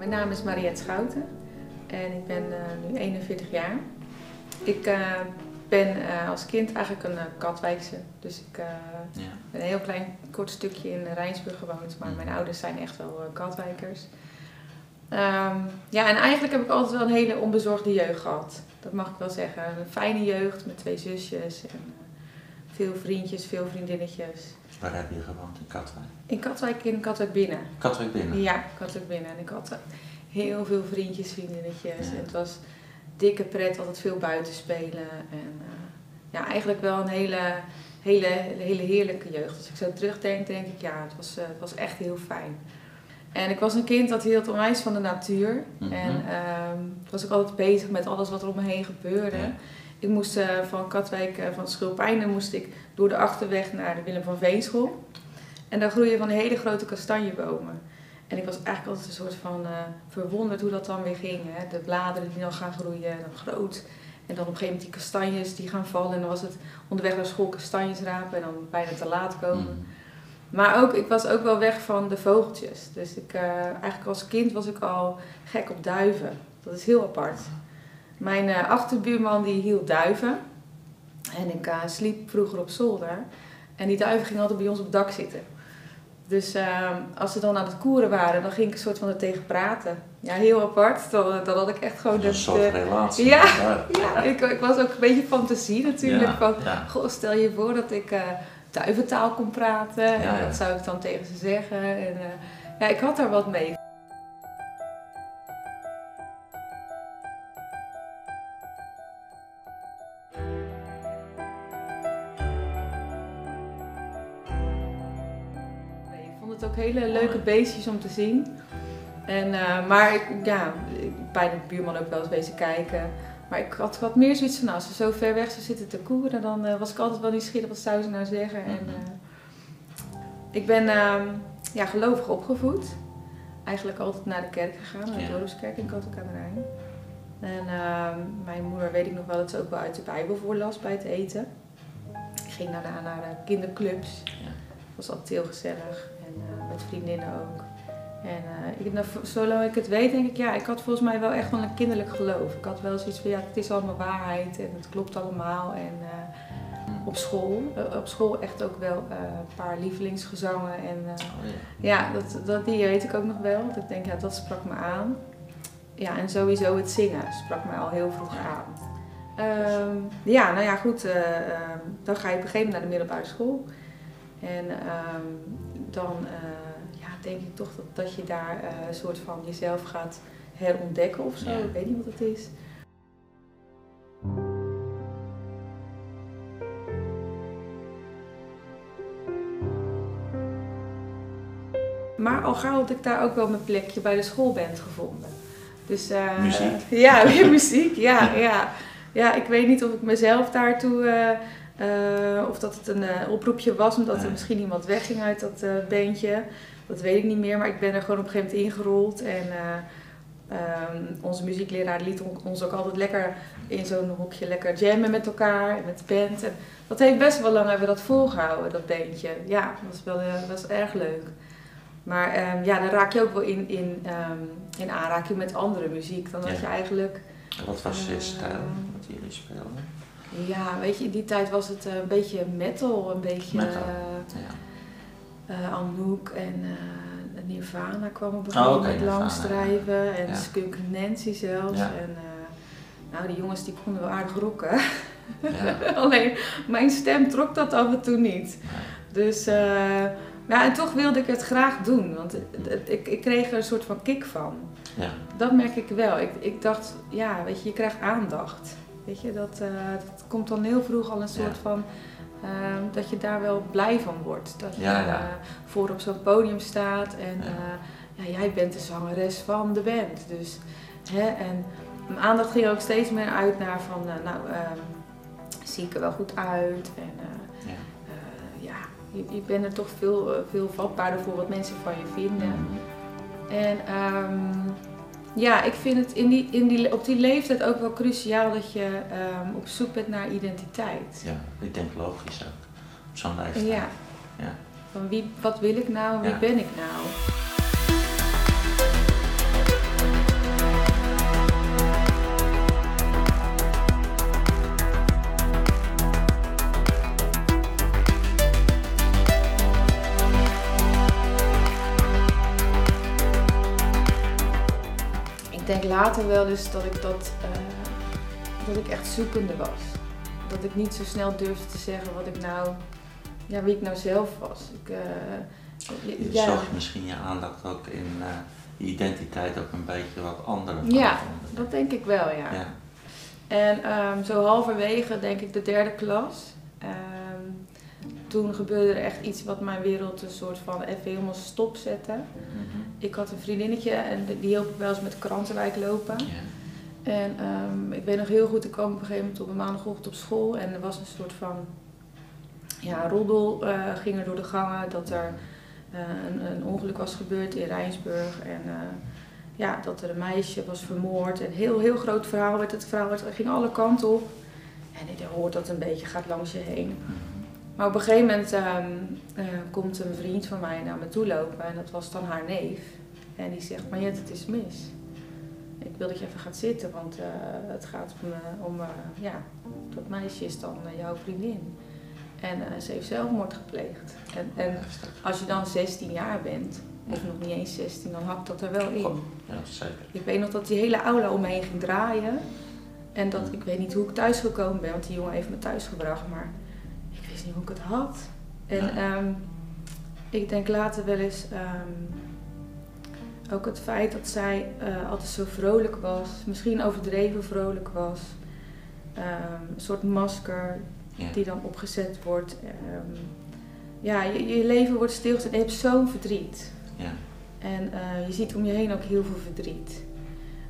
Mijn naam is Mariette Schouten en ik ben uh, nu 41 jaar. Ik uh, ben uh, als kind eigenlijk een Katwijkse. Dus ik ja. ben een heel klein kort stukje in Rijnsburg gewoond, maar mijn ouders zijn echt wel Katwijkers. Um, ja, en eigenlijk heb ik altijd wel een hele onbezorgde jeugd gehad. Dat mag ik wel zeggen. Een fijne jeugd met twee zusjes en veel vriendjes, veel vriendinnetjes. Waar heb je gewoond? In Katwijk? In Katwijk, in Katwijk binnen. Katwijk binnen? Ja, Katwijk binnen. En ik had heel veel vriendjes, vriendinnetjes. Ja. Het was dikke pret, altijd veel buiten spelen. En uh, ja, eigenlijk wel een hele, hele, hele heerlijke jeugd. Als ik zo terugdenk, denk ik, ja, het was, uh, het was echt heel fijn. En ik was een kind dat hield onwijs van de natuur. Mm -hmm. En uh, was ook altijd bezig met alles wat er om me heen gebeurde. Ja. Ik moest uh, van Katwijk, uh, van Schulpijnen, moest ik door de achterweg naar de Willem van Veenschool. En daar groeien van hele grote kastanjebomen. En ik was eigenlijk altijd een soort van uh, verwonderd hoe dat dan weer ging. Hè? De bladeren die dan gaan groeien, en dan groot. En dan op een gegeven moment die kastanjes die gaan vallen. En dan was het onderweg naar school kastanjes rapen en dan bijna te laat komen. Mm. Maar ook, ik was ook wel weg van de vogeltjes. Dus ik, eigenlijk als kind was ik al gek op duiven. Dat is heel apart. Mijn uh, achterbuurman die hield duiven. En ik uh, sliep vroeger op zolder. En die duiven gingen altijd bij ons op het dak zitten. Dus uh, als ze dan aan het koeren waren, dan ging ik een soort van er tegen praten. Ja, heel apart. Dan, dan had ik echt gewoon... Een soort relatie. Ja, ja, ja. Ik, ik, was ook een beetje fantasie natuurlijk. Ja, van, goh, stel je voor dat ik duiventaal kon praten. En dat zou ik dan tegen ze zeggen. En, ja, ik had daar wat mee. Hele leuke beestjes om te zien. En, uh, maar ik, ja, bij de buurman ook wel eens bezig kijken. Maar ik had, had meer zoiets van, nou, als ze zo ver weg zou zitten te koeren, dan uh, was ik altijd wel nieuwsgierig wat zou ze nou zeggen. En, uh, ik ben ja, gelovig opgevoed. Eigenlijk altijd naar de kerk gegaan, naar de ja. dorpskerk in Katwijk aan de Rijn. En mijn moeder weet ik nog wel dat ze ook wel uit de Bijbel voorlas bij het eten. Ik ging daarna naar de kinderclubs. Ja. Dat was altijd heel gezellig. En met vriendinnen ook. En uh, ik, nou, zolang ik het weet, denk ik, ja, ik had volgens mij wel echt wel een kinderlijk geloof. Ik had wel zoiets van, ja, het is allemaal waarheid en het klopt allemaal. En uh, op school, op school echt ook wel een paar lievelingsgezangen. En oh, ja, ja dat, dat, die weet ik ook nog wel. Dat ik denk, ja, dat sprak me aan. Ja, en sowieso het zingen sprak me al heel vroeg aan. Um, ja, nou ja, goed. Uh, um, dan ga je op een gegeven moment naar de middelbare school. En um, dan uh, denk ik toch dat, dat je daar uh, een soort van jezelf gaat herontdekken of zo. Ja. Ik weet niet wat het is. Maar al gauw had ik daar ook wel mijn plekje bij de schoolband gevonden. Dus, uh, muziek? Ja, weer muziek. Ja, ja. ja, ik weet niet of ik mezelf daartoe uh, of dat het een oproepje was omdat er misschien iemand wegging uit dat bandje. Dat weet ik niet meer, maar ik ben er gewoon op een gegeven moment ingerold. En um, onze muziekleraar liet ons ook altijd lekker in zo'n hokje lekker jammen met elkaar en met de band. En dat heeft best wel lang hebben we dat volgehouden, dat bandje. Ja, dat was, wel, dat was erg leuk. Maar um, ja, dan raak je ook wel in, in, um, in aanraking met andere muziek. Dan dat Ja. je eigenlijk... Wat was je stijl wat jullie speelden? Ja, weet je, in die tijd was het eh, een beetje metal, een beetje Metal, eh, Ja. Eh, Anouk en eh, Nirvana kwam op een Oh, gegeven oké, moment Nirvana, langstrijven en ja. Skunk Nancy zelfs. Ja. En, eh, nou, die jongens die konden wel aardig rocken. Ja. Alleen mijn stem trok dat af en toe niet. Dus ja, en toch wilde ik het graag doen, want ik, ik kreeg er een soort van kick van. Ja. Dat merk ik wel. Ik, ik dacht, ja, weet je, je krijgt aandacht. Weet je, dat, dat komt dan heel vroeg al een soort van, eh, dat je daar wel blij van wordt. Dat je Ja, ja. eh, voor op zo'n podium staat en Ja. eh, ja, jij bent de zangeres van de band. Dus, hè, en mijn aandacht ging ook steeds meer uit naar van, eh, nou, ehm, zie ik er wel goed uit? En Ja. ja, je, je bent er toch veel, veel vatbaarder voor wat mensen van je vinden. En ehm, ja, ik vind het in die, in die, op die leeftijd ook wel cruciaal dat je ehm, op zoek bent naar identiteit. ja, ik denk logisch ook. Op zo'n leeftijd. Ja. Ja. Van wie, wat wil ik nou en wie ben ik nou? Later wel eens dat ik dat, eh, dat ik echt zoekende was. Dat ik niet zo snel durfde te zeggen wat ik nou, ja, wie ik nou zelf was. Ik, eh, Je ja. zag misschien je aandacht ook in eh, je identiteit ook een beetje wat andere Ja, dat denk ik wel, ja. ja. En ehm, zo halverwege, denk ik, de derde klas. Toen gebeurde er echt iets wat mijn wereld een soort van even helemaal stopzette. Mhm. Ik had een vriendinnetje en die hielp wel eens met krantenwijk lopen. En ehm, ik weet nog heel goed, ik kwam op een gegeven moment op een maandagochtend op school en er was een soort van ja, roddel eh, ging er door de gangen dat er eh, een, een ongeluk was gebeurd in Rijnsburg en eh, ja, dat er een meisje was vermoord. Een heel, heel groot verhaal werd het verhaal, werd, ging alle kanten op. En je hoort dat een beetje, gaat langs je heen. Maar op een gegeven moment ehm, eh, komt een vriend van mij naar me toe lopen en dat was dan haar neef. En die zegt, Mariette, het is mis. Ik wil dat je even gaat zitten, want eh, het gaat om, eh, om ja, dat meisje is dan jouw vriendin. En ze heeft zelfmoord gepleegd. En, en als je dan 16 jaar bent, of nog niet eens 16, dan hakt dat er wel in. Ja, zeker. Ik weet nog dat die hele aula om me heen ging draaien. En dat, ik weet niet hoe ik thuis gekomen ben, want die jongen heeft me thuis gebracht, maar niet hoe ik het had. En Ja. ehm, ik denk later wel eens ehm, ook het feit dat zij eh, altijd zo vrolijk was, misschien overdreven vrolijk was. Ehm, een soort masker Ja. die dan opgezet wordt. Ja, je, je leven wordt stilgezet en je hebt zo'n verdriet. Ja. En eh, je ziet om je heen ook heel veel verdriet.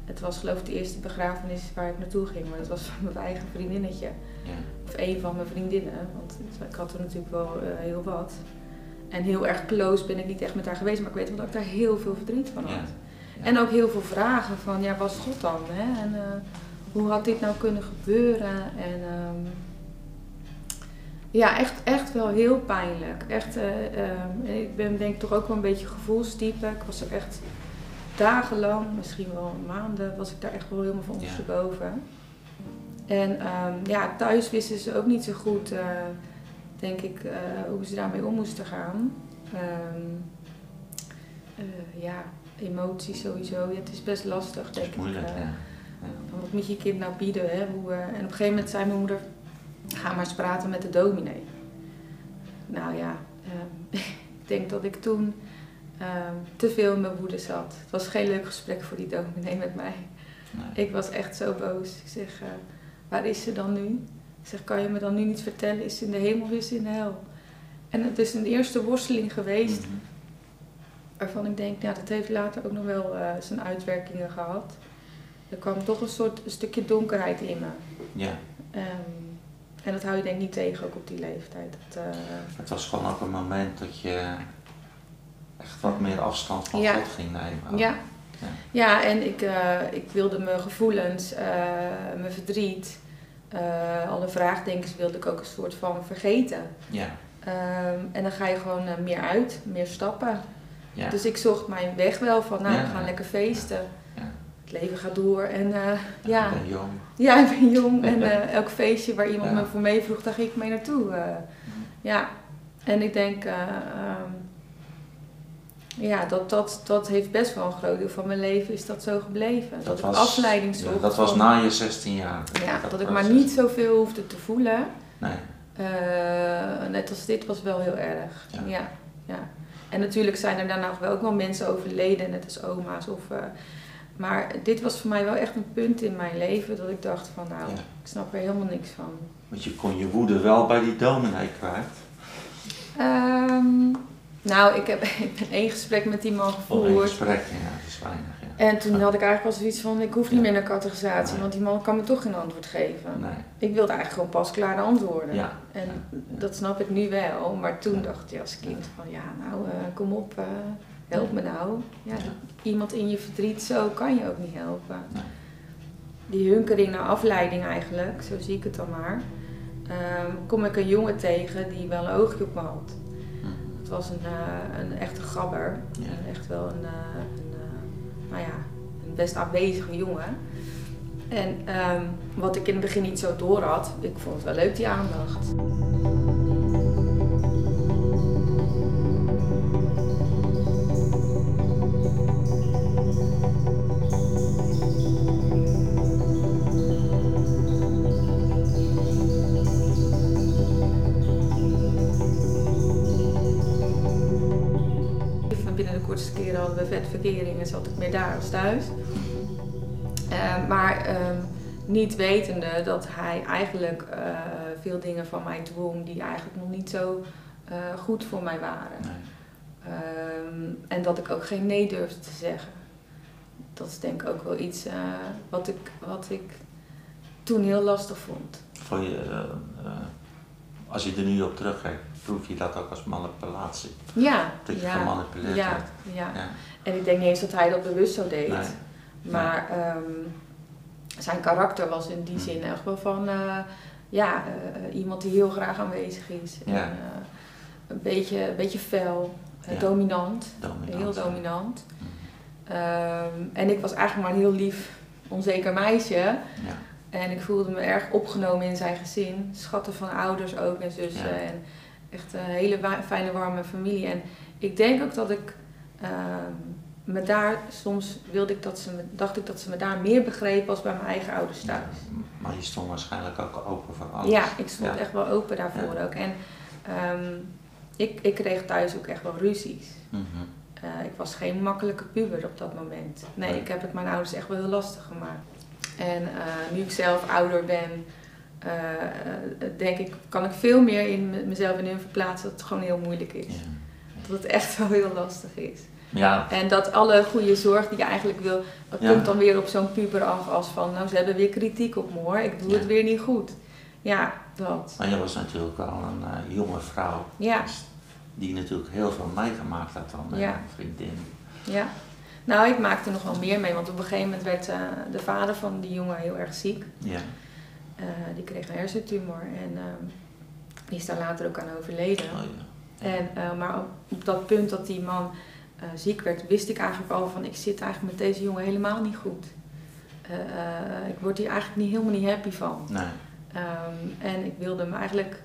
Het was geloof ik de eerste begrafenis waar ik naartoe ging, maar dat was van mijn eigen vriendinnetje. Of een van mijn vriendinnen, want ik had er natuurlijk wel eh, heel wat. En heel erg close ben ik niet echt met haar geweest, maar ik weet wel dat ik daar heel veel verdriet van had. En ook heel veel vragen van, ja, was God dan? Hè? En eh, hoe had dit nou kunnen gebeuren? En ehm, ja, echt, echt wel heel pijnlijk. Echt, eh, ehm, ik ben denk ik toch ook wel een beetje gevoelstype. Ik was er echt dagenlang, misschien wel maanden, was ik daar echt wel helemaal van Ja. En ehm, ja, thuis wisten ze ook niet zo goed, eh, denk ik, eh, hoe ze daarmee om moesten gaan. Ehm, eh, ja, emoties sowieso. Ja, het is best lastig, Het denk is moeilijk, ik. ja. Wat moet je kind nou bieden? Hè? Hoe, en op een gegeven moment zei mijn moeder, ga maar eens praten met de dominee. Nou ja, ehm, ik denk dat ik toen te veel in mijn woede zat. Het was geen leuk gesprek voor die dominee met mij. Nee. Ik was echt zo boos. Ik zeg, waar is ze dan nu? Ik zeg, kan je me dan nu niet vertellen, is ze in de hemel of is ze in de hel? En het is een eerste worsteling geweest Mhm. waarvan ik denk, ja, dat heeft later ook nog wel eh, zijn uitwerkingen gehad. Er kwam toch een soort een stukje donkerheid in me. Ja. Ehm, en dat hou je denk ik niet tegen, ook op die leeftijd. Dat, eh, Het was gewoon ook een moment dat je echt wat meer afstand van Ja. God ging nemen. ook. ja. Ja. ja, en ik, eh, ik wilde mijn gevoelens, eh, mijn verdriet, eh, alle vraagdenkens wilde ik ook een soort van vergeten. Ja. Ehm, en dan ga je gewoon meer uit, meer stappen. Ja. Dus ik zocht mijn weg wel van, nou, Ja. we gaan lekker feesten. Ja. Het leven gaat door en ja. Ik ben jong. Ja, ik ben jong en elk feestje waar iemand me voor mee vroeg, daar ging ik mee naartoe. eh. ja, en ik denk, eh, ehm, ja, dat, dat, dat heeft best wel een groot deel van mijn leven is dat zo gebleven. Dat, ik afleiding ja, dat was na je 16 jaar. Ja, dat ik was maar niet zoveel hoefde te voelen. Nee. Eh, net als dit was wel heel erg. Ja. Ja. Ja, En natuurlijk zijn er daarna wel ook wel mensen overleden, net als oma's. Of, eh, maar dit was voor mij wel echt een punt in mijn leven dat ik dacht van nou, Ja. ik snap er helemaal niks van. Want je kon je woede wel bij die dominee kwijt. Ehm, nou, ik heb ik één gesprek met die man een gevoerd. gesprek, ja, dat is weinig. Ja. En toen had ik eigenlijk wel zoiets van, ik hoef niet Ja. meer naar categorisatie, Nee. want die man kan me toch geen antwoord geven. Nee. Ik wilde eigenlijk gewoon pasklare antwoorden. Ja. En dat snap ik nu wel, maar toen dacht je als kind van, ja nou, eh, kom op, eh, help me nou. Ja. Iemand in je verdriet, zo kan je ook niet helpen. Nee. Die hunkering naar afleiding eigenlijk, zo zie ik het dan maar. Ehm, kom ik een jongen tegen die wel een oogje op me had. Was een, eh, een echte. Ja. En Echt wel een, eh, een, eh, nou ja, een best aanwezige jongen. En ehm, wat ik in het begin niet zo door had, ik vond het wel leuk die aandacht. Zat ik meer daar als thuis. Eh, maar ehm, niet wetende dat hij eigenlijk eh, veel dingen van mij dwong die eigenlijk nog niet zo eh, goed voor mij waren. Nee. Ehm, en dat ik ook geen nee durfde te zeggen. Dat is denk ik ook wel iets wat, ik, wat ik toen heel lastig vond. Vond je, als je er nu op terugkijkt, proef je dat ook als manipulatie? Ja, Dat je ja, gemanipuleerd ja, ja. Ja. En ik denk niet eens dat hij dat bewust zo deed. Nee. Maar ehm, zijn karakter was in die Hmm. zin echt wel van eh, ja, eh, iemand die heel graag aanwezig is. Ja. En, eh, een, beetje, een beetje fel, dominant, Dominant. heel dominant. Mhm. Ehm, en ik was eigenlijk maar een heel lief, onzeker meisje. Ja. En ik voelde me erg opgenomen in zijn gezin. Schatten van ouders ook en zussen. En echt een hele fijne, warme familie. En ik denk ook dat ik ehm, me daar, soms wilde ik dat ze me, dacht ik dat ze me daar meer begreep als bij mijn eigen ouders thuis. Maar je stond waarschijnlijk ook open voor alles. Ja, ik stond Ja. echt wel open daarvoor ook. En ehm, ik, ik kreeg thuis ook echt wel ruzies. Mhm. Eh, ik was geen makkelijke puber op dat moment. Nee, Nee. ik heb het mijn ouders echt wel heel lastig gemaakt. En eh, nu ik zelf ouder ben, eh, eh, denk ik, kan ik veel meer in me- mezelf in hun verplaatsen dat het gewoon heel moeilijk is. Ja. Dat het echt wel heel lastig is. Ja, En dat alle goede zorg die je eigenlijk wil, dat Ja. komt dan weer op zo'n puber af als van, nou ze hebben weer kritiek op me hoor, ik doe Ja. het weer niet goed. Ja, dat. maar je was natuurlijk wel een eh, jonge vrouw. Ja. dus Die natuurlijk heel veel meegemaakt had dan met Ja. vriendin. Ja. Nou, ik maakte nog wel meer mee, want op een gegeven moment werd de vader van die jongen heel erg ziek. Ja. Eh, die kreeg een hersentumor en ehm, die is daar later ook aan overleden. Oh, ja. En, eh, maar op, op dat punt dat die man eh, ziek werd, wist ik eigenlijk al van ik zit eigenlijk met deze jongen helemaal niet goed. Ik word hier eigenlijk niet, helemaal niet happy van. Nee. Ehm, en ik wilde hem eigenlijk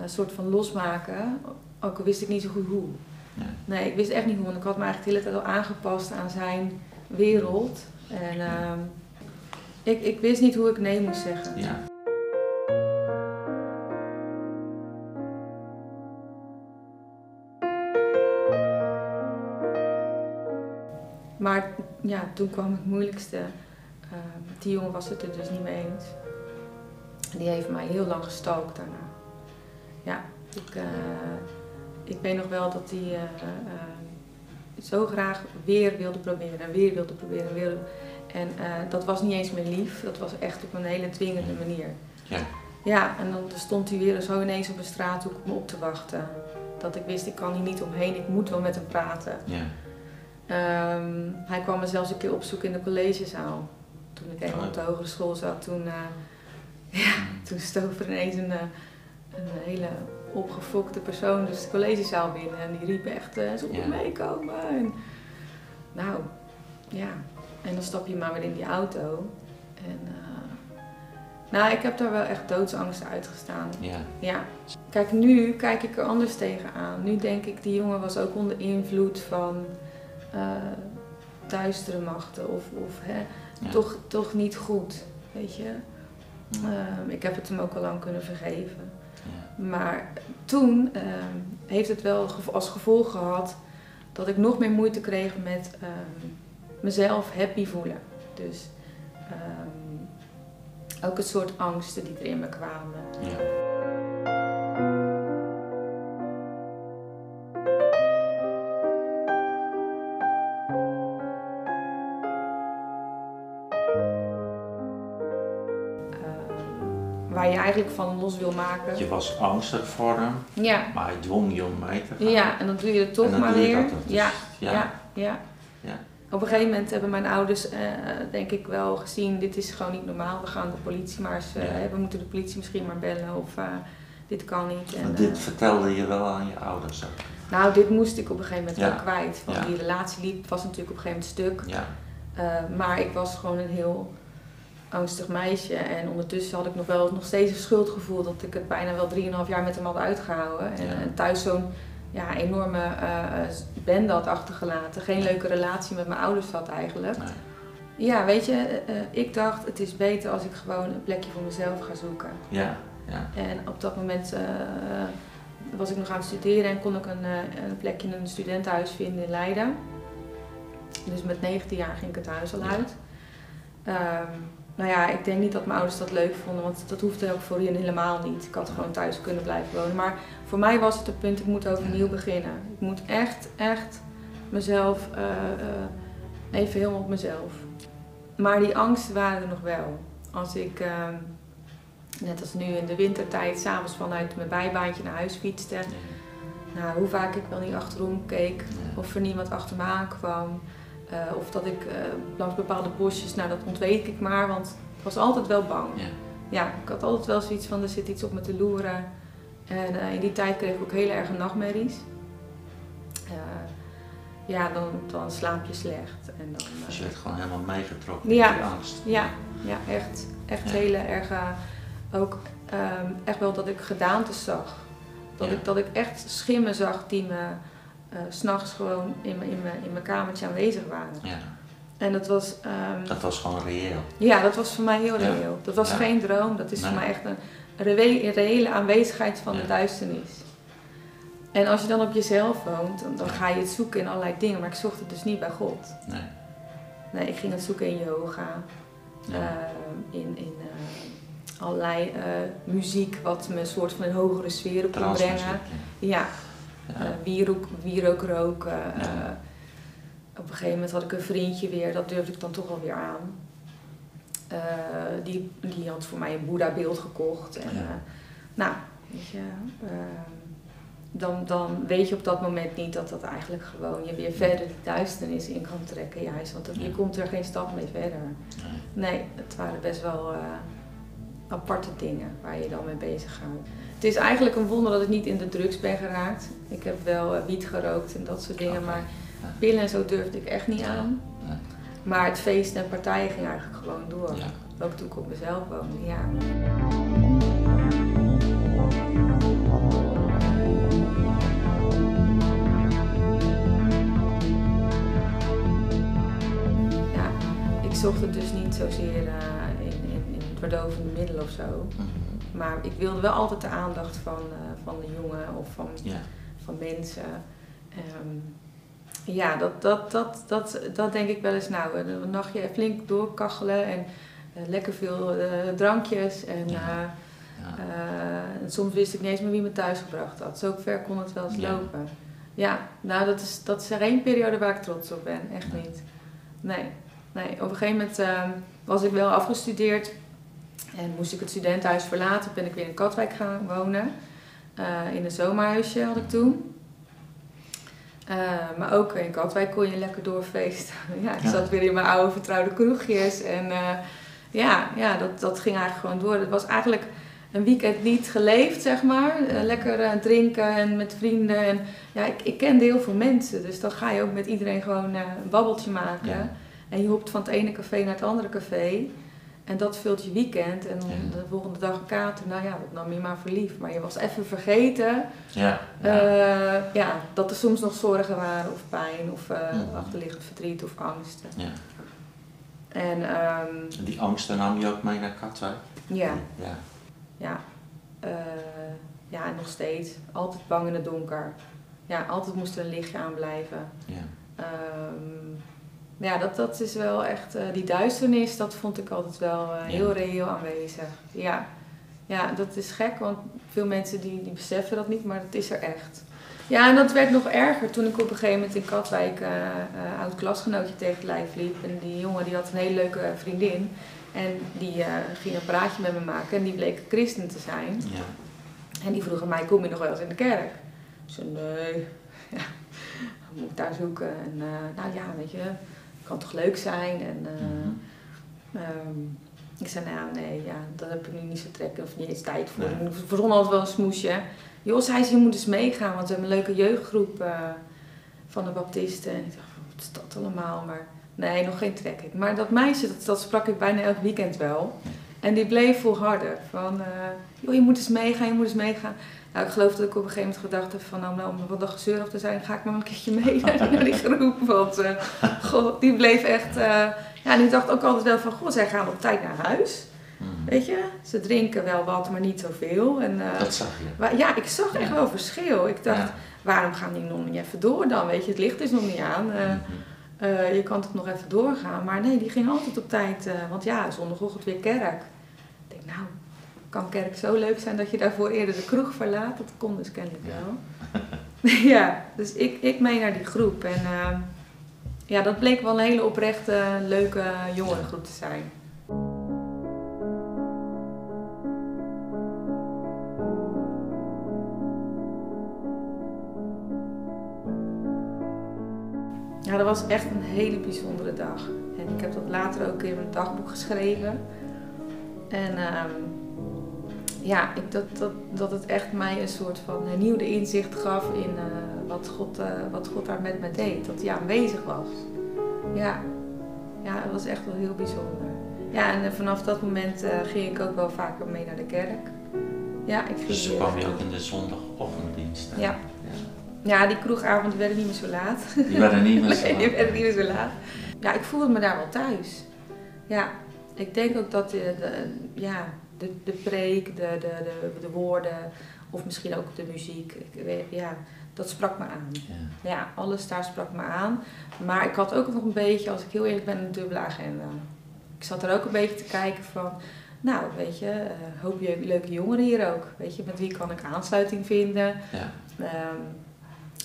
een soort van losmaken, ook al wist ik niet zo goed hoe. Nee. Nee, ik wist echt niet hoe, want ik had me eigenlijk de hele tijd al aangepast aan zijn wereld. En ehm, ik, ik wist niet hoe ik nee moest zeggen. Ja. Maar ja, toen kwam het moeilijkste. Ehm, die jongen was het er dus niet mee eens. Die heeft mij heel lang gestalkt daarna. Ja, ik, eh, ik weet nog wel dat hij eh, eh, zo graag weer wilde proberen en weer wilde proberen. en Weer. En eh, dat was niet eens meer lief, dat was echt op een hele dwingende manier. Ja. Ja, en dan stond hij weer zo ineens op een straathoek om me op te wachten. Dat ik wist, ik kan hier niet omheen, ik moet wel met hem praten. Ja. Ehm, hij kwam me zelfs een keer opzoeken in de collegezaal. Toen ik eenmaal Oh. op de hogere school zat, toen, eh, ja, toen stoof er ineens een, eh, een hele opgefokte persoon dus de collegezaal binnen. En die riep echt, eh, ze Ja. meekomen. En, nou, ja. En dan stap je maar weer in die auto. En, nou, ik heb daar wel echt doodsangst uitgestaan. Ja. Ja. Kijk, nu kijk ik er anders tegenaan. Nu denk ik, die jongen was ook onder invloed van eh, duistere machten of, of hè, Ja. toch, toch niet goed, weet je. Ja. Ehm, ik heb het hem ook al lang kunnen vergeven. Ja. Maar toen ehm, heeft het wel als gevolg gehad dat ik nog meer moeite kreeg met ehm, mezelf happy voelen. Dus ook het soort angsten die er in me kwamen. Eigenlijk van los wil maken. Je was angstig voor hem, Ja, maar hij dwong je om mee te gaan. ja en dan doe je het toch maar weer. dat, ja, ja. ja, ja, Ja. Op een gegeven moment hebben mijn ouders, eh, denk ik wel, gezien: dit is gewoon niet normaal. We gaan de politie maar eens, Ja. we moeten de politie misschien maar bellen of eh, dit kan niet. En, dit vertelde je wel aan je ouders ook. nou, dit moest ik op een gegeven moment wel kwijt. Want die relatie liep, was natuurlijk op een gegeven moment stuk. Ja. Maar ik was gewoon een heel angstig meisje. En ondertussen had ik nog wel nog steeds een schuldgevoel dat ik het bijna wel 3,5 jaar met hem had uitgehouden. En, Ja. en thuis zo'n ja, enorme eh, eh, bende had achtergelaten. Geen leuke relatie met mijn ouders had eigenlijk. Nee. Ja, weet je, eh, eh, ik dacht het is beter als ik gewoon een plekje voor mezelf ga zoeken. Ja. Ja. En op dat moment eh, was ik nog aan het studeren en kon ik een, eh, een plekje in een studentenhuis vinden in Leiden. Dus met 19 jaar ging ik het huis al uit. Ehm, nou ja, ik denk niet dat mijn ouders dat leuk vonden, want dat hoefde ook voor hen helemaal niet. Ik had gewoon thuis kunnen blijven wonen. Maar voor mij was het het punt, ik moet overnieuw beginnen. Ik moet echt, echt mezelf, uh, uh, even helemaal op mezelf. Maar die angsten waren er nog wel. Als ik, uh, net als nu in de wintertijd, s'avonds vanuit mijn bijbaantje naar huis fietste. Nou, hoe vaak ik wel niet achterom keek, of er niemand achter me aankwam. Uh, of dat ik uh, langs bepaalde bosjes, nou dat ontweek ik maar, want ik was altijd wel bang. Ja. ja, ik had altijd wel zoiets van er zit iets op me te loeren. En uh, in die tijd kreeg ik ook hele erge nachtmerries. ja, dan, dan slaap je slecht. En dan, dus je werd gewoon helemaal meegetrokken ja, die angst. Ja, ja echt, echt ja. hele erge, ook um, echt wel dat ik gedaantes zag. Dat, ik, dat ik echt schimmen zag die me uh, s'nachts gewoon in mijn, in, mijn, in mijn kamertje aanwezig waren. Ja. En dat was... Um, dat was gewoon reëel? Ja, dat was voor mij heel reëel. Dat was geen droom, dat is voor mij echt een reële aanwezigheid van de duisternis. En als je dan op jezelf woont, dan, dan, ga je het zoeken in allerlei dingen, maar ik zocht het dus niet bij God. Nee. Nee, ik ging het zoeken in yoga, uh, in, in uh, allerlei muziek wat me een soort van een hogere sfeer op kon brengen. ja. Wierook, wierook roken. Uh, op een gegeven moment had ik een vriendje weer, dat durfde ik dan toch alweer aan. Uh, die, die had voor mij een Boeddha-beeld gekocht. En, nou, weet je, dan, dan weet je op dat moment niet dat dat eigenlijk gewoon je weer verder de duisternis in kan trekken. Juist, want je komt er geen stap mee verder. Nee, nee het waren best wel aparte dingen waar je dan mee bezig gaat. Het is eigenlijk een wonder dat ik niet in de drugs ben geraakt. Ik heb wel uh, wiet gerookt en dat soort dingen, maar pillen en zo durfde ik echt niet aan. Maar het feest en partijen ging eigenlijk gewoon door. Ook toen ik op mezelf woonde, ja. Ja, ik zocht het dus niet zozeer uh, in, in, in verdovende middelen of zo. Mhm. Maar ik wilde wel altijd de aandacht van, uh, van de jongen of van, ja. van mensen. Um, ja, dat, dat, dat, dat, dat denk ik wel eens. Nou, een nachtje flink doorkachelen en uh, lekker veel drankjes. En, ja. en, soms wist ik niet eens meer wie me thuis gebracht had. Zo ver kon het wel eens lopen. Ja, nou dat is, dat is er één periode waar ik trots op ben. Echt niet. Nee. nee. Op een gegeven moment ehm, was ik wel afgestudeerd en moest ik het studentenhuis verlaten, ben ik weer in Katwijk gaan wonen. Uh, in een zomerhuisje had ik toen. Uh, maar ook in Katwijk kon je lekker doorfeesten. ja, ik zat weer in mijn oude vertrouwde kroegjes. En uh, ja, ja dat, dat ging eigenlijk gewoon door. Het was eigenlijk een weekend niet geleefd, zeg maar. lekker drinken en met vrienden. En, ja, ik, ik kende heel veel mensen. Dus dan ga je ook met iedereen gewoon een babbeltje maken. Ja. En je hopt van het ene café naar het andere café. En dat vult je weekend. En de volgende dag een kater. Nou ja, dat nam je maar verliefd. Maar je was even vergeten ja, ja. Uh, ja dat er soms nog zorgen waren. Of pijn. Of uh, achterliggend verdriet of angsten. Ja. En, um, die angsten nam je ook mee naar Katwijk? Ja. Ja. Ja. Uh, ja, en nog steeds. Altijd bang in het donker. Ja, altijd moest er een lichtje aan blijven. Ja. Um, ja, dat, dat is wel echt, uh, die duisternis, dat vond ik altijd wel uh, heel ja. reëel aanwezig. Ja. ja, dat is gek, want veel mensen die, die beseffen dat niet, maar dat is er echt. Ja, en dat werd nog erger toen ik op een gegeven moment in Katwijk uh, uh, oud klasgenootje tegen het lijf liep. En die jongen die had een hele leuke vriendin. En die ging een praatje met me maken en die bleek christen te zijn. Ja. En die vroeg aan mij, kom je nog wel eens in de kerk? Ik zei, nee, ja, moet ik daar zoeken? En nou ja, weet je, kan toch leuk zijn? En uh, um, ik zei, nou nee, ja, dat heb ik nu niet zo trekken of niet eens tijd voor. Nee. Ik verzon altijd wel een smoesje. Joh, zei ze, je moet eens meegaan, want we hebben een leuke jeugdgroep uh, van de baptisten. En ik dacht, wat is dat allemaal? Maar nee, nog geen trek. Maar dat meisje, dat, dat sprak ik bijna elk weekend wel. En die bleef volharden. Van, uh, joh, je moet eens meegaan, je moet eens meegaan. Nou, ik geloof dat ik op een gegeven moment gedacht heb van, nou, om wat een af te zijn, ga ik maar een keertje mee naar die groep. Want uh, god, die bleef echt, uh, ja, ik dacht ook altijd wel van, god, zij gaan op tijd naar huis. Hmm. Weet je, ze drinken wel wat, maar niet zoveel. En, uh, dat zag je? Ja, ik zag echt wel verschil. Ik dacht, waarom gaan die nog niet even door dan? Weet je, het licht is nog niet aan. Eh, je kan toch nog even doorgaan. Maar nee, die ging altijd op tijd. eh, want ja, zondagochtend weer kerk. Ik denk, nou, kan kerk zo leuk zijn dat je daarvoor eerder de kroeg verlaat? Dat kon dus kennelijk Ja. wel. ja, dus ik, ik mee naar die groep. En eh, ja, dat bleek wel een hele oprechte, leuke jongerengroep te zijn. Ja, dat was echt een hele bijzondere dag. En ik heb dat later ook in mijn dagboek geschreven. En ehm, ja, ik, dat, dat, dat het echt mij een soort van hernieuwde inzicht gaf in eh, wat, God, eh, wat God daar met me deed. Dat hij aanwezig was. Ja. ja, het was echt wel heel bijzonder. Ja, en eh, vanaf dat moment eh, ging ik ook wel vaker mee naar de kerk. Ja, ik ging Dus weer- kwam je ook in de zondagochtenddienst. hè? Ja. Ja, die kroegavonden werden niet meer zo laat. Die werden niet meer zo Nee, die laat. werden niet meer zo laat. Ja, ik voelde me daar wel thuis. Ja, ik denk ook dat de, de, ja, de, de preek, de, de, de, de woorden of misschien ook de muziek, ik ja, dat sprak me aan. Ja. Ja, alles daar sprak me aan. Maar ik had ook nog een beetje, als ik heel eerlijk ben, een dubbele agenda. Ik zat er ook een beetje te kijken van, nou, weet je, eh, hoop je leuke jongeren hier ook. Weet je, met wie kan ik aansluiting vinden? Ja. Ehm,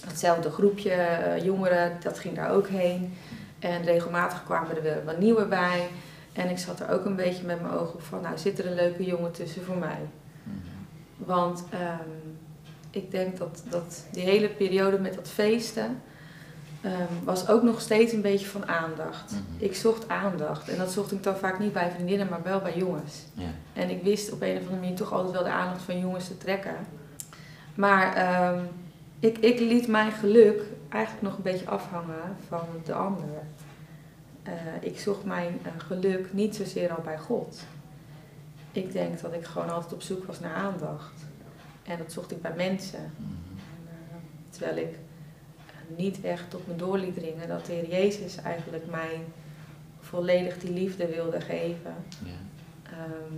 hetzelfde groepje eh, jongeren, dat ging daar ook heen. En regelmatig kwamen er weer wat nieuwe bij. En ik zat er ook een beetje met mijn ogen op van, nou zit er een leuke jongen tussen voor mij. Mhm. Want ehm, ik denk dat, dat die hele periode met dat feesten ehm, was ook nog steeds een beetje van aandacht. Mhm. Ik zocht aandacht en dat zocht ik dan vaak niet bij vriendinnen, maar wel bij jongens. En ik wist op een of andere manier toch altijd wel de aandacht van jongens te trekken. Maar ehm, ik, ik liet mijn geluk eigenlijk nog een beetje afhangen van de ander. Eh, ik zocht mijn eh, geluk niet zozeer al bij God. Ik denk dat ik gewoon altijd op zoek was naar aandacht. En dat zocht ik bij mensen. Mhm. En, terwijl ik eh, niet echt tot me door liet dringen dat de Heer Jezus eigenlijk mij volledig die liefde wilde geven. Ja. Ehm,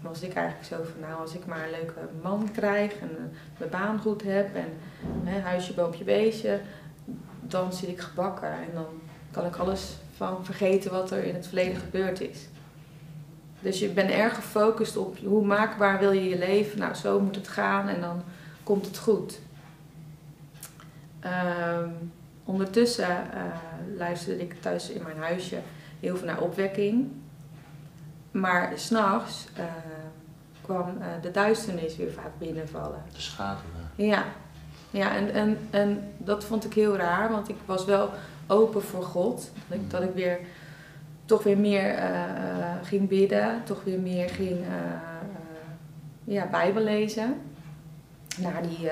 was ik eigenlijk zo van, nou, als ik maar een leuke man krijg en mijn baan goed heb en hè, huisje, boompje, beestje, dan zit ik gebakken en dan kan ik alles van vergeten wat er in het verleden gebeurd is. Dus je bent erg gefocust op hoe maakbaar wil je je leven, nou, zo moet het gaan en dan komt het goed. Ehm, ondertussen eh, luisterde ik thuis in mijn huisje heel veel naar opwekking. Maar s'nachts uh, kwam uh, de duisternis weer vaak binnenvallen. De schaduwen. Ja, ja en, en, en dat vond ik heel raar, want ik was wel open voor God. Dat ik, weer toch weer meer uh, ging bidden, toch weer meer ging ja, Bijbel lezen. Na die,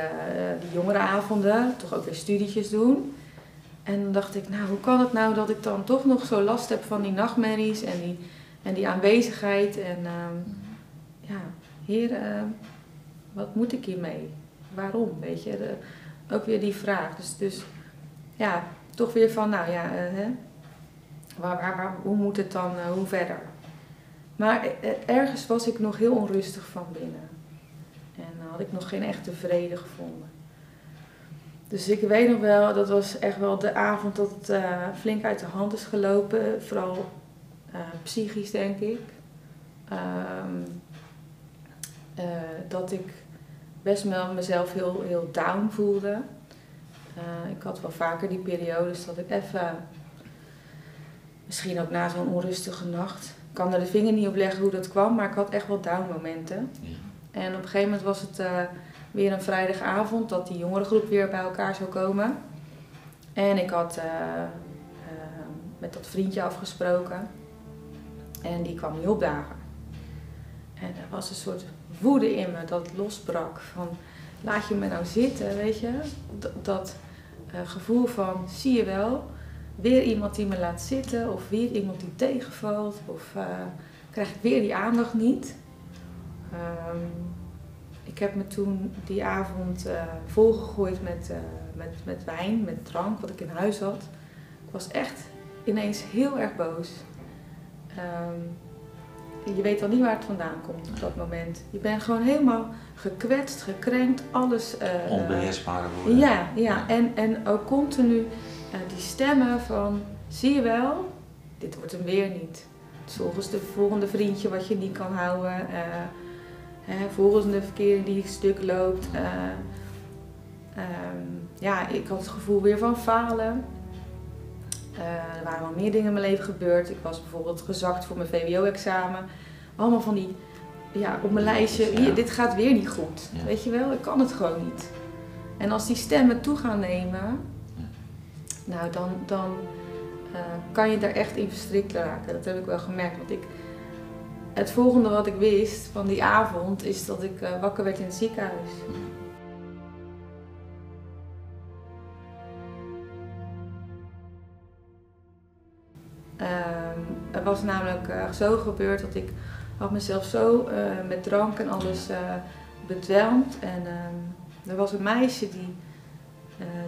die jongerenavonden, toch ook weer studietjes doen. En dan dacht ik, nou, hoe kan het nou dat ik dan toch nog zo last heb van die nachtmerries en die, en die aanwezigheid? En uh, ja, heer, uh, wat moet ik hiermee? Waarom, weet je? De, ook weer die vraag. Dus, dus ja, toch weer van, nou ja, uh, hè? Waar, waar, hoe moet het dan, uh, hoe verder? Maar eh, ergens was ik nog heel onrustig van binnen. En had ik nog geen echte vrede gevonden. Dus ik weet nog wel, dat was echt wel de avond dat het flink uit de hand is gelopen. Vooral psychisch, denk ik. Uh, dat ik best wel mezelf heel, heel down voelde. Uh, ik had wel vaker die periodes dat ik even, misschien ook na zo'n onrustige nacht, ik kan er de vinger niet op leggen hoe dat kwam, maar ik had echt wel down momenten. Ja. En op een gegeven moment was het uh, weer een vrijdagavond dat die jongerengroep weer bij elkaar zou komen. En ik had uh, met dat vriendje afgesproken. En die kwam niet opdagen. En er was een soort woede in me dat losbrak. Van laat je me nou zitten, weet je. Dat, dat gevoel van zie je wel. Weer iemand die me laat zitten. Of weer iemand die tegenvalt. Of krijg ik weer die aandacht niet. Um, ik heb me toen die avond uh, volgegooid met, met, met wijn, met drank, wat ik in huis had. Ik was echt ineens heel erg boos. Um, je weet al niet waar het vandaan komt op dat moment. Je bent gewoon helemaal gekwetst, gekrenkt, alles. Uh, Onbeheersbare woorden. Ja, ja. En, en ook continu die stemmen van zie je wel, dit wordt hem weer niet. Volgens de volgende vriendje wat je niet kan houden. eh, hè, volgens de verkeering die stuk loopt. eh, ehm, ja, ik had het gevoel weer van falen. Eh, er waren wel meer dingen in mijn leven gebeurd. Ik was bijvoorbeeld gezakt voor mijn VWO-examen. Allemaal van die, ja, op mijn lijstje, hier, dit gaat weer niet goed. Ja. Weet je wel, ik kan het gewoon niet. En als die stemmen toe gaan nemen, nou dan, dan eh, kan je daar echt in verstrikt raken. Dat heb ik wel gemerkt. Want ik, het volgende wat ik wist van die avond is dat ik eh, wakker werd in het ziekenhuis. Was namelijk eh, zo gebeurd dat ik had mezelf zo eh, met drank en alles eh bedwelmd. En ehm, er was een meisje die,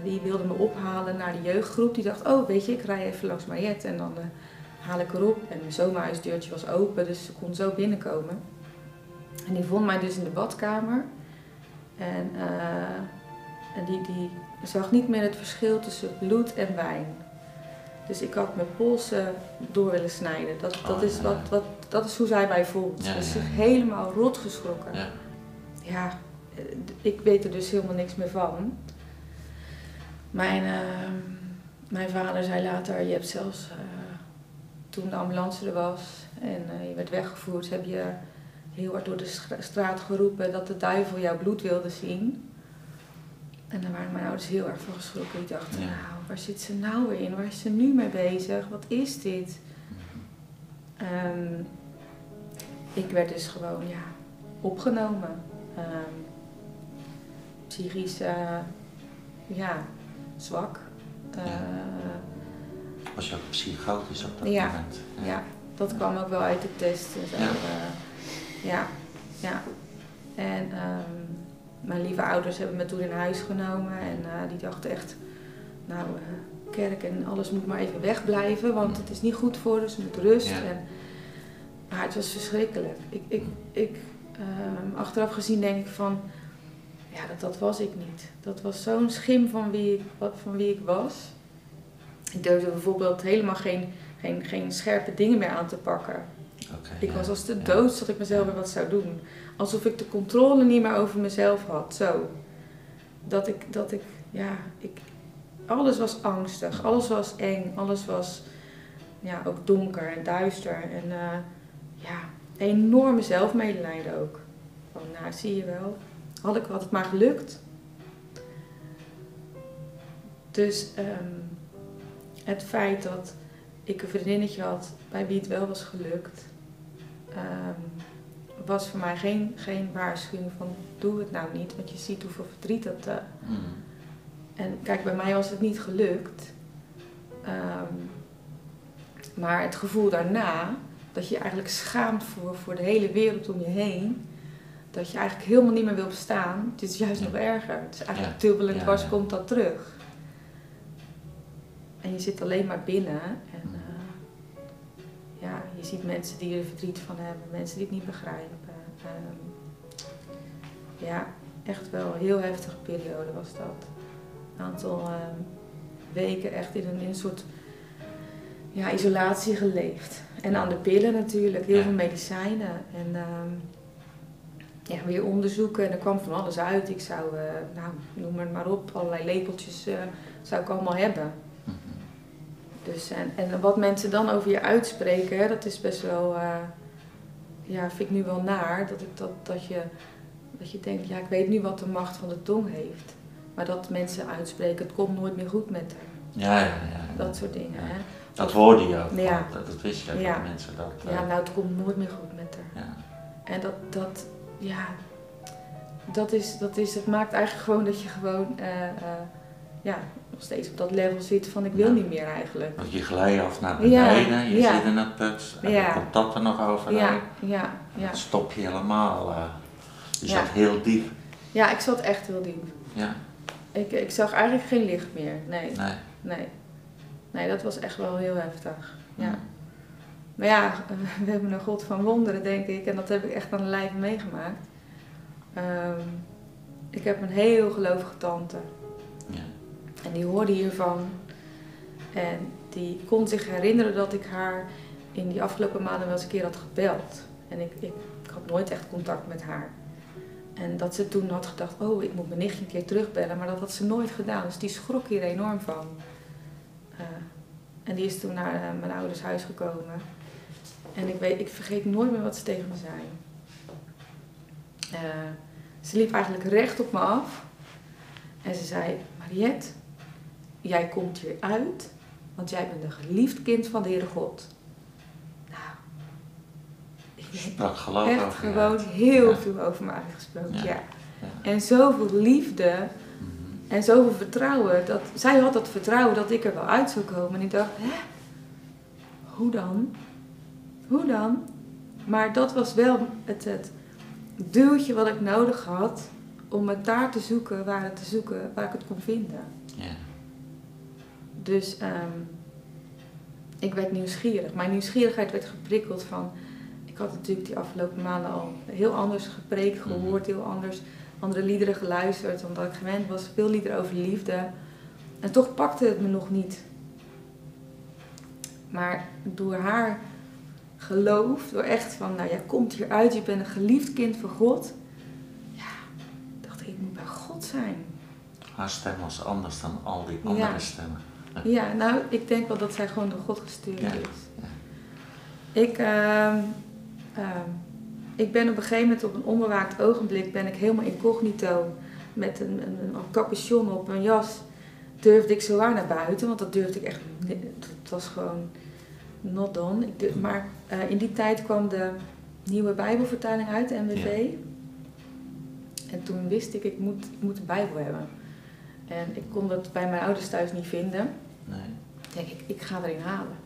die wilde me ophalen naar de jeugdgroep. Die dacht, oh weet je, ik rij even langs Mariette en dan haal ik haar op. En mijn zomerhuisdeurtje was open, dus ze kon zo binnenkomen. En die vond mij dus in de badkamer. En, en die, die zag niet meer het verschil tussen bloed en wijn. Dus ik had mijn polsen door willen snijden. Dat, dat, Oh, is, ja. wat, wat, dat is hoe zij mij voelt. Dus ja, zich ja. helemaal rot geschrokken. Ja. Ja, eh, ik weet er dus helemaal niks meer van. Mijn, eh, mijn vader zei later, je hebt zelfs, eh, toen de ambulance er was en eh, je werd weggevoerd, heb je heel hard door de stra- straat geroepen dat de duivel jouw bloed wilde zien. En daar waren mijn ouders heel erg van geschrokken. Die dachten, Ja. nou, waar zit ze nou weer in? Waar is ze nu mee bezig? Wat is dit? Ehm, ik werd dus gewoon, ja, opgenomen. Ehm, psychisch, eh, ja, zwak. Eh, Was je ook psychotisch op dat Ja. moment? ja, dat kwam ook wel uit de test. En zo. Ja. eh, ja, ja. En ehm, mijn lieve ouders hebben me toen in huis genomen en die dachten echt, nou, eh, kerk en alles moet maar even wegblijven, want het is niet goed voor ons, ze moet rust. Ja. En, maar het was verschrikkelijk. Ik, ik, ik, ehm, achteraf gezien denk ik van, ja, dat, dat was ik niet. Dat was zo'n schim van wie, ik, van wie ik was. Ik durfde bijvoorbeeld helemaal geen, geen, geen scherpe dingen meer aan te pakken. Ik ja. was als de Ja. dood dat ik mezelf weer wat zou doen. Alsof ik de controle niet meer over mezelf had. Zo. Dat ik, dat ik, ja, ik, alles was angstig. Alles was eng. Alles was, ja, ook donker en duister. En eh, ja, enorme zelfmedelijden ook. Van, nou, zie je wel. Had, ik, had het maar gelukt. Dus ehm, het feit dat ik een vriendinnetje had bij wie het wel was gelukt, ehm, was voor mij geen, geen waarschuwing van doe het nou niet, want je ziet hoeveel verdriet dat. eh, Mhm. En kijk, bij mij was het niet gelukt. Ehm, maar het gevoel daarna, dat je je eigenlijk schaamt voor, voor de hele wereld om je heen. Dat je eigenlijk helemaal niet meer wil bestaan. Het is juist nog erger. Het is eigenlijk Ja. dubbel en Ja, dwars komt dat terug. En je zit alleen maar binnen. En Mhm. eh, ja, je ziet mensen die er verdriet van hebben. Mensen die het niet begrijpen. Ehm, ja, echt wel een heel heftige periode was dat. Een aantal ehm, weken echt in een, in een soort ja, isolatie geleefd. En aan de pillen natuurlijk, heel Ja. veel medicijnen. En ehm, ja, weer onderzoeken en er kwam van alles uit. Ik zou, eh, nou, noem het maar op, allerlei lepeltjes eh, zou ik allemaal hebben. Mhm. Dus, en, en wat mensen dan over je uitspreken, hè, dat is best wel, eh, ja, vind ik nu wel naar. Dat, ik dat, dat, je, dat je denkt, ja, ik weet nu wat de macht van de tong heeft. Maar dat mensen uitspreken, het komt nooit meer goed met haar. Ja, ja, ja. Dat soort dingen. Hè. Dat hoorde je ook. Ja. Dat, dat wist je ook, Ja. dat mensen dat... eh, Ja, nou, het komt nooit meer goed met haar. ja. En dat, dat ja, dat is, dat is, het maakt eigenlijk gewoon dat je gewoon, eh, eh, ja, nog steeds op dat level zit van ik wil Ja. niet meer eigenlijk. Want je glijdt af naar Ja, beneden, je ja. zit in het put, en dan komt dat er nog overheen. Ja, ja, ja. Dan stop je helemaal. eh je zat heel diep. Ja, ik zat echt heel diep. Ja, Ik, ik zag eigenlijk geen licht meer. Nee, nee. nee. Nee, dat was echt wel heel heftig. Ja. Mm. Maar ja, we hebben een God van wonderen, denk ik. En dat heb ik echt aan de lijve meegemaakt. Ehm, ik heb een heel gelovige tante. Ja. En die hoorde hiervan. En die kon zich herinneren dat ik haar in die afgelopen maanden wel eens een keer had gebeld. En ik, ik, ik had nooit echt contact met haar. En dat ze toen had gedacht, oh, ik moet mijn nichtje een keer terugbellen. Maar dat had ze nooit gedaan. Dus die schrok hier enorm van. Uh, en die is toen naar uh, mijn ouders huis gekomen. En ik, weet, ik vergeet nooit meer wat ze tegen me zei. Uh, ze liep eigenlijk recht op me af. En ze zei, Mariette, jij komt hier uit, want jij bent een geliefd kind van de Heere God. Sprak geloof echt over gewoon heel veel over me uitgesproken, ja. ja. En zoveel liefde mm -hmm. en zoveel vertrouwen. Dat, zij had dat vertrouwen dat ik er wel uit zou komen. En ik dacht, hè? Hoe dan? Hoe dan? Maar dat was wel het, het duwtje wat ik nodig had om het daar te zoeken waar, het te zoeken, waar ik het kon vinden. Ja. Dus um, ik werd nieuwsgierig. Mijn nieuwsgierigheid werd geprikkeld van. Ik had natuurlijk die afgelopen maanden al heel anders gepreekt, gehoord, heel anders andere liederen geluisterd, omdat ik gewend was, veel liederen over liefde. En toch pakte het me nog niet. Maar door haar geloof, door echt van, nou jij komt hieruit, je bent een geliefd kind van God. Ja, dacht ik, ik moet bij God zijn. Haar stem was anders dan al die andere Ja. stemmen. Ja, nou, ik denk wel dat zij gewoon door God gestuurd Ja, is. ja. Ik, ehm, ehm, ik ben op een gegeven moment op een onbewaakt ogenblik ben ik helemaal incognito met een, een, een capuchon op mijn jas. Durfde ik zowaar naar buiten, want dat durfde ik echt. Het was gewoon not done. Ik durf- maar eh, in die tijd kwam de nieuwe Bijbelvertaling uit, de MBV. En toen wist ik, ik moet, ik moet een Bijbel hebben. En ik kon dat bij mijn ouders thuis niet vinden. Nee. Ik denk ik, ik ga erin halen.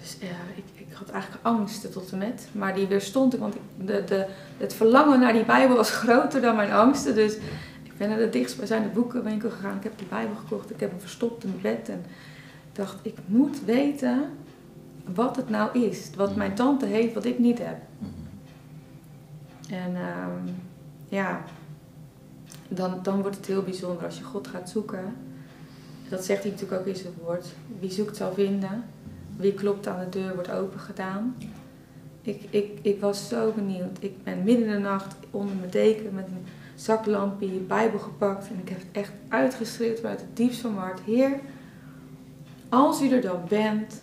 Dus ik, ik had eigenlijk angsten tot en met. Maar die weerstond ik, want de, de, het verlangen naar die Bijbel was groter dan mijn angsten. Dus ik ben naar de dichtstbijzijnde boekenwinkel gegaan. Ik heb die Bijbel gekocht. Ik heb hem verstopt in mijn bed. En dacht, ik moet weten wat het nou is. Wat mijn tante heeft, wat ik niet heb. Mhm. En ehm, ja, dan, dan wordt het heel bijzonder als je God gaat zoeken. Dat zegt hij natuurlijk ook in zijn woord. Wie zoekt zal vinden. Wie klopt aan de deur wordt open gedaan. Ik, ik, ik was zo benieuwd. Ik ben midden in de nacht onder mijn deken met een zaklampje, je Bijbel gepakt. En ik heb het echt uitgeschreeuwd vanuit het diepst van mijn hart. Heer, als u er dan bent,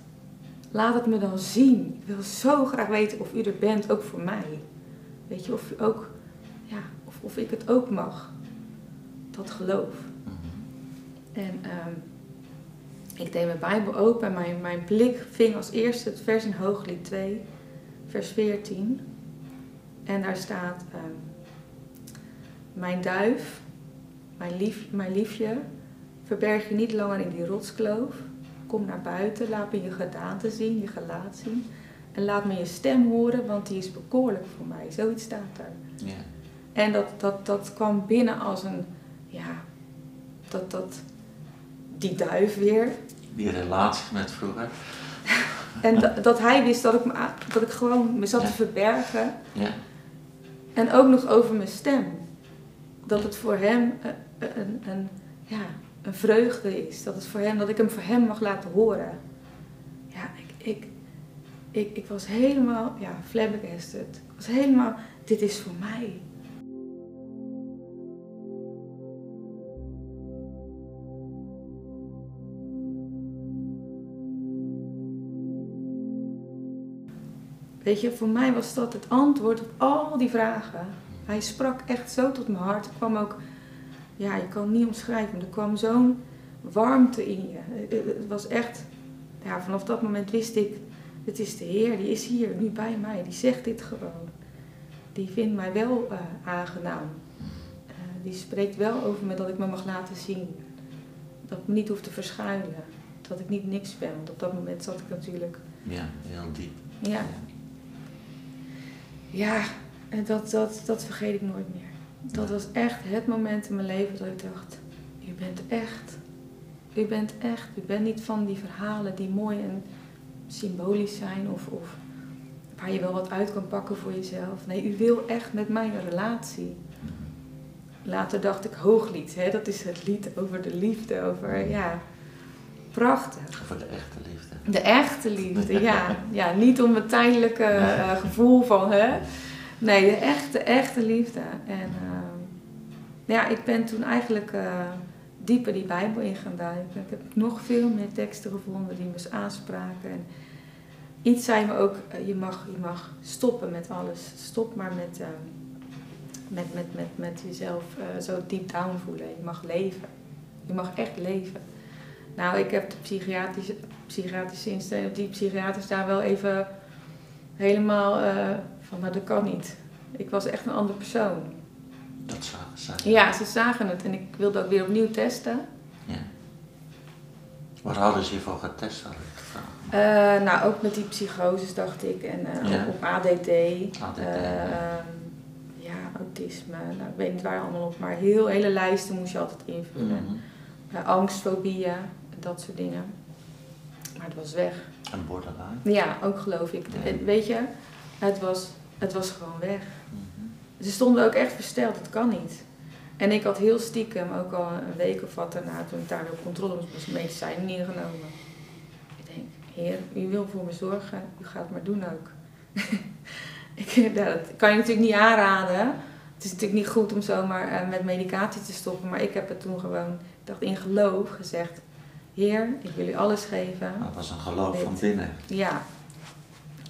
laat het me dan zien. Ik wil zo graag weten of u er bent, ook voor mij. Weet je, of u ook, ja, of, of ik het ook mag. Dat geloof. Mhm. En ehm, ik deed mijn Bijbel open en mijn, mijn blik ving als eerste het vers in Hooglied 2, vers 14. En daar staat: ehm, Mijn duif, mijn, lief, mijn liefje, verberg je niet langer in die rotskloof. Kom naar buiten, laat me je gedaante zien, je gelaat zien. En laat me je stem horen, want die is bekoorlijk voor mij. Zoiets staat daar. Ja. En dat, dat, dat kwam binnen als een, ja, dat, dat, die duif weer. Die relatie met vroeger. En dat, dat hij wist dat ik, me, dat ik gewoon me zat Ja. te verbergen. Ja. En ook nog over mijn stem. Dat het voor hem een, een, een, ja, een vreugde is. Dat, het voor hem, dat ik hem voor hem mag laten horen. Ja, ik, ik, ik, ik was helemaal ja, flabbergasted. Ik was helemaal, dit is voor mij. Weet je, voor mij was dat het antwoord op al die vragen. Hij sprak echt zo tot mijn hart. Er kwam ook, ja, je kan het niet omschrijven, maar er kwam zo'n warmte in je. Het- Het was echt, ja, vanaf dat moment wist ik, het is de Heer, die is hier, nu bij mij, die zegt dit gewoon. Die vindt mij wel eh, aangenaam. Eh, die spreekt wel over me dat ik me mag laten zien. Dat ik me niet hoef te verschuilen. Dat ik niet niks ben, want op dat moment zat ik natuurlijk Ja, heel diep. ja. Ja, en dat, dat, dat vergeet ik nooit meer. Dat was echt het moment in mijn leven dat ik dacht, u bent echt. U bent echt. U bent niet van die verhalen die mooi en symbolisch zijn of, of waar je wel wat uit kan pakken voor jezelf. Nee, u wil echt met mij een relatie. Later dacht ik hooglied, hè? dat is het lied over de liefde, over ja. Prachtig. Voor de echte liefde. De echte liefde, ja. ja niet om het tijdelijke uh, gevoel van, hè. Nee, de echte, echte liefde. En uh, ja, ik ben toen eigenlijk uh, dieper die Bijbel in gaan duiken. Ik heb nog veel meer teksten gevonden die me aanspraken. En iets zei me ook, je, mag, je mag stoppen met alles. Stop maar met, met, met, met, met jezelf zo diep down voelen. Je mag leven. Je mag echt leven. Nou, ik heb de psychiatrische, psychiatrische instelling, die psychiaters daar wel even helemaal uh, van, maar dat kan niet. Ik was echt een andere persoon. Dat zagen ze. Ja, ze zagen het en ik wilde ook weer opnieuw testen. Ja. Waar hadden ze je voor getest, had ik? Uh, nou, ook met die psychoses dacht ik en uh, ja. op ADD. ADD ja. ja, autisme, nou, ik weet niet waar allemaal op, maar heel hele lijsten moest je altijd invullen. Mm -hmm. angstfobieën dat soort dingen. Maar het was weg. En borderline? Ja, ook geloof ik. Weet je, het was, het was gewoon weg. Ze stonden ook echt versteld, het kan niet. En ik had heel stiekem, ook al een week of wat daarna, toen ik daar weer op controle was, medicijnen ingenomen. Ik denk, heer, u wil voor me zorgen, u gaat het maar doen ook. ik, dat kan je natuurlijk niet aanraden. Het is natuurlijk niet goed om zomaar met medicatie te stoppen, maar ik heb het toen gewoon, ik dacht in geloof gezegd, Heer, ik wil u alles geven. Dat was een geloof van binnen. Ja.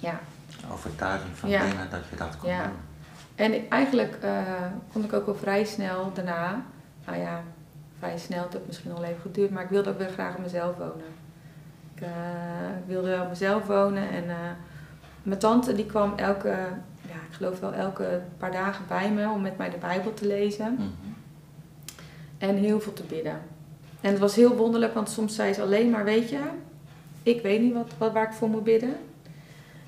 Ja. Een overtuiging van binnen dat je dat kon ja. doen. En eigenlijk uh, kon ik ook wel vrij snel daarna, nou ja, vrij snel, het heeft misschien al even geduurd, maar ik wilde ook weer graag op mezelf wonen. Ik uh, wilde op mezelf wonen en uh, mijn tante die kwam elke, ja, ik geloof wel elke paar dagen bij me om met mij de Bijbel te lezen. Mm -hmm. En heel veel te bidden. En het was heel wonderlijk, want soms zei ze alleen maar, weet je, ik weet niet wat, wat, waar ik voor moet bidden.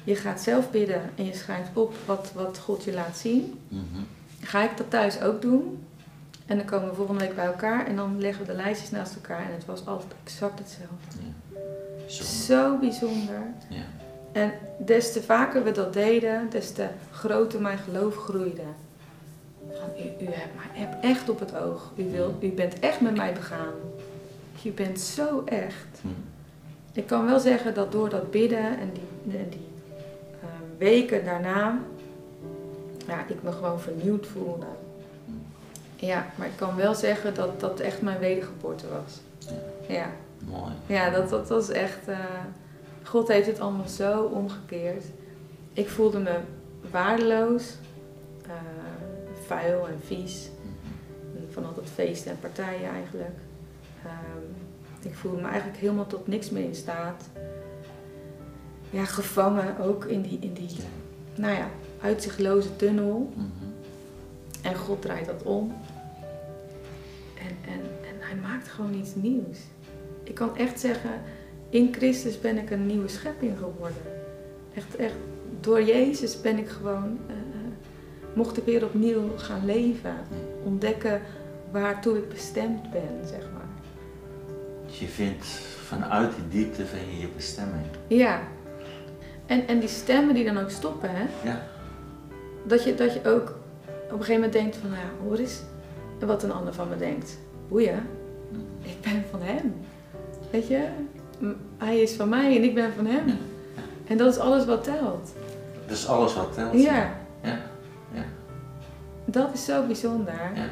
Je gaat zelf bidden en je schrijft op wat, wat God je laat zien. Mm -hmm. Ga ik dat thuis ook doen? En dan komen we volgende week bij elkaar en dan leggen we de lijstjes naast elkaar en het was altijd exact hetzelfde. Ja. Zo bijzonder. Ja. En des te vaker we dat deden, des te groter mijn geloof groeide. Van, u, u hebt mij echt op het oog. U, wil, u bent echt met mij begaan. Je bent zo echt. Hm. Ik kan wel zeggen dat door dat bidden en die, die uh, weken daarna, ja, ik me gewoon vernieuwd voelde. Ja, maar ik kan wel zeggen dat dat echt mijn wedergeboorte was. Ja. ja. Mooi. Ja, dat, dat was echt. Uh, God heeft het allemaal zo omgekeerd. Ik voelde me waardeloos, uh, vuil en vies. Mhm. Van altijd feesten en partijen eigenlijk. Um, ik voelde me eigenlijk helemaal tot niks meer in staat. Ja, gevangen ook in die, in die nou ja, uitzichtloze tunnel. Mm -hmm. En God draait dat om. En, en, en hij maakt gewoon iets nieuws. Ik kan echt zeggen, in Christus ben ik een nieuwe schepping geworden. Echt, echt, door Jezus ben ik gewoon, uh, mocht ik weer opnieuw gaan leven. Ontdekken waartoe ik bestemd ben, zeg maar. Je vindt vanuit die diepte vind je je bestemming. Ja. En, en die stemmen die dan ook stoppen, hè? Ja. Dat je, dat je ook op een gegeven moment denkt van, nou ja, hoor eens wat een ander van me denkt. Boeien, ik ben van hem. Weet je, hij is van mij en ik ben van hem. Ja. En dat is alles wat telt. Dat is alles wat telt. Ja. Ja. ja. Dat is zo bijzonder. Ja.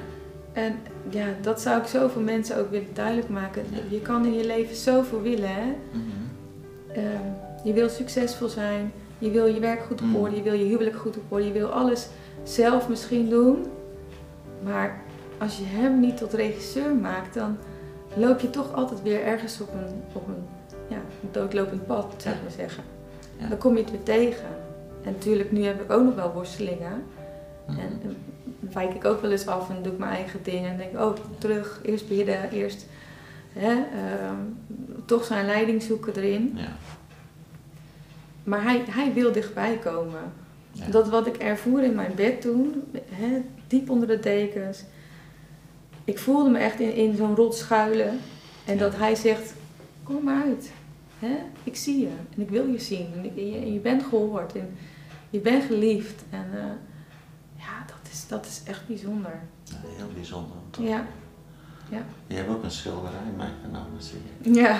En ja, dat zou ik zoveel mensen ook willen duidelijk maken. Je kan in je leven zoveel willen, hè. Mm -hmm. uh, je wil succesvol zijn, je wil je werk goed op orde, mm. je wil je huwelijk goed op orde, je wil alles zelf misschien doen. Maar als je hem niet tot regisseur maakt, dan loop je toch altijd weer ergens op een, op een, ja, een doodlopend pad, zou ik maar zeggen. Ja. Dan kom je het weer tegen. En natuurlijk, nu heb ik ook nog wel worstelingen. Mm. En, en wijk ik ook wel eens af en doe ik mijn eigen dingen. En denk, oh, terug, eerst bidden, eerst hè, uh, toch zijn leiding zoeken erin. Ja. Maar hij, hij wil dichtbij komen. Ja. Dat wat ik ervoer in mijn bed toen, hè, diep onder de dekens. Ik voelde me echt in, in zo'n rot schuilen. En Ja. dat hij zegt, kom maar uit. Hè? Ik zie je en ik wil je zien. En ik- je, je bent gehoord en je bent geliefd. En eh, ja, is, dat is echt bijzonder. Ja, heel bijzonder. te Ja. Ja. Je hebt ook een schilderij meegenomen, zie je. Ja,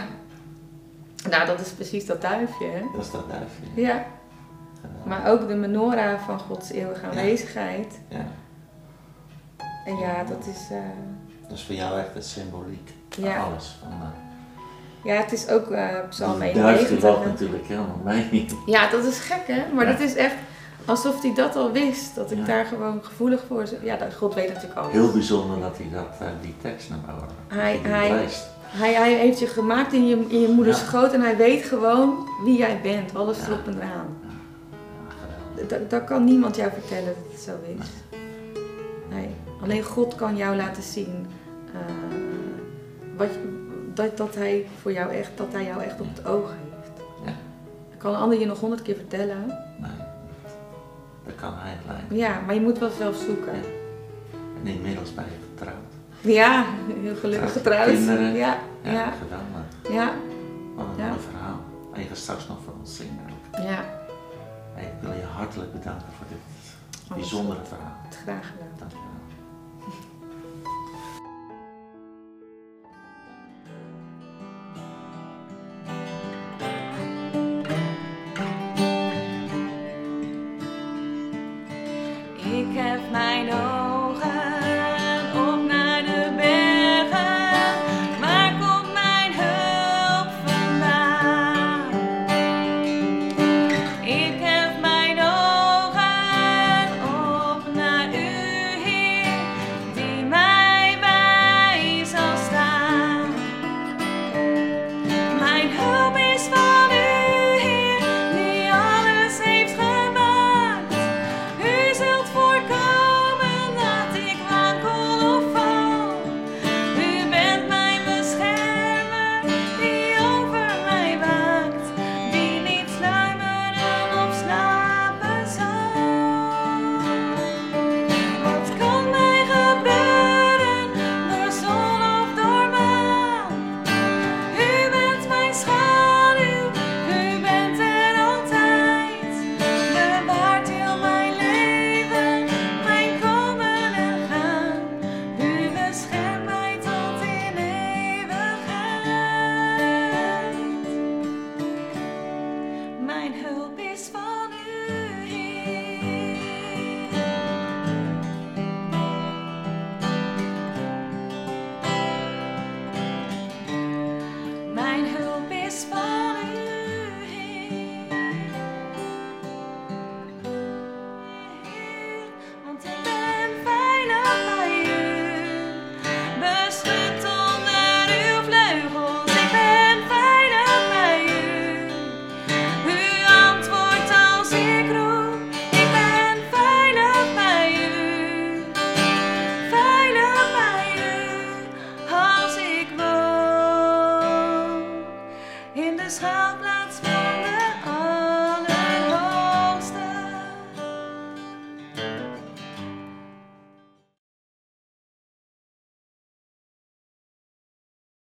Nou, dat is precies dat duifje, hè? Dat is dat duifje. Ja, Geweldig. maar ook de menorah van Gods eeuwige aanwezigheid. Ja. En ja, dat is... eh, Dat is voor jou echt het symboliek van Ja. alles. Van, eh, ja, het is ook eh Psalm die duif die 91. loopt hè. natuurlijk helemaal mee. Ja, dat is gek, hè? Maar Ja. dat is echt alsof hij dat al wist. Dat ik Ja. daar gewoon gevoelig voor... z- Ja, dat, God weet natuurlijk alles. Heel bijzonder dat hij dat, eh, die tekst naar boven Hij- hij-. Hij, hij heeft je gemaakt in je, in je moeders Ja. schoot en hij weet gewoon wie jij bent. Alles Ja. erop en eraan. Dat, dat kan niemand jou vertellen dat het zo is. Nee. Alleen God kan jou laten zien eh, wat, dat, dat, hij voor jou echt, dat hij jou echt op het oog heeft. Kan een ander je nog honderd keer vertellen. Nee, Ja, maar je moet wel zelf zoeken. En inmiddels ben je getrouwd. Ja, heel gelukkig Getrouwd. Kinderen. Ja, Ja, ja, geweldig. ja, Wat een mooi verhaal. En je gaat straks nog voor ons zingen ja. En ik wil je hartelijk bedanken voor dit Alles bijzondere verhaal. Graag gedaan.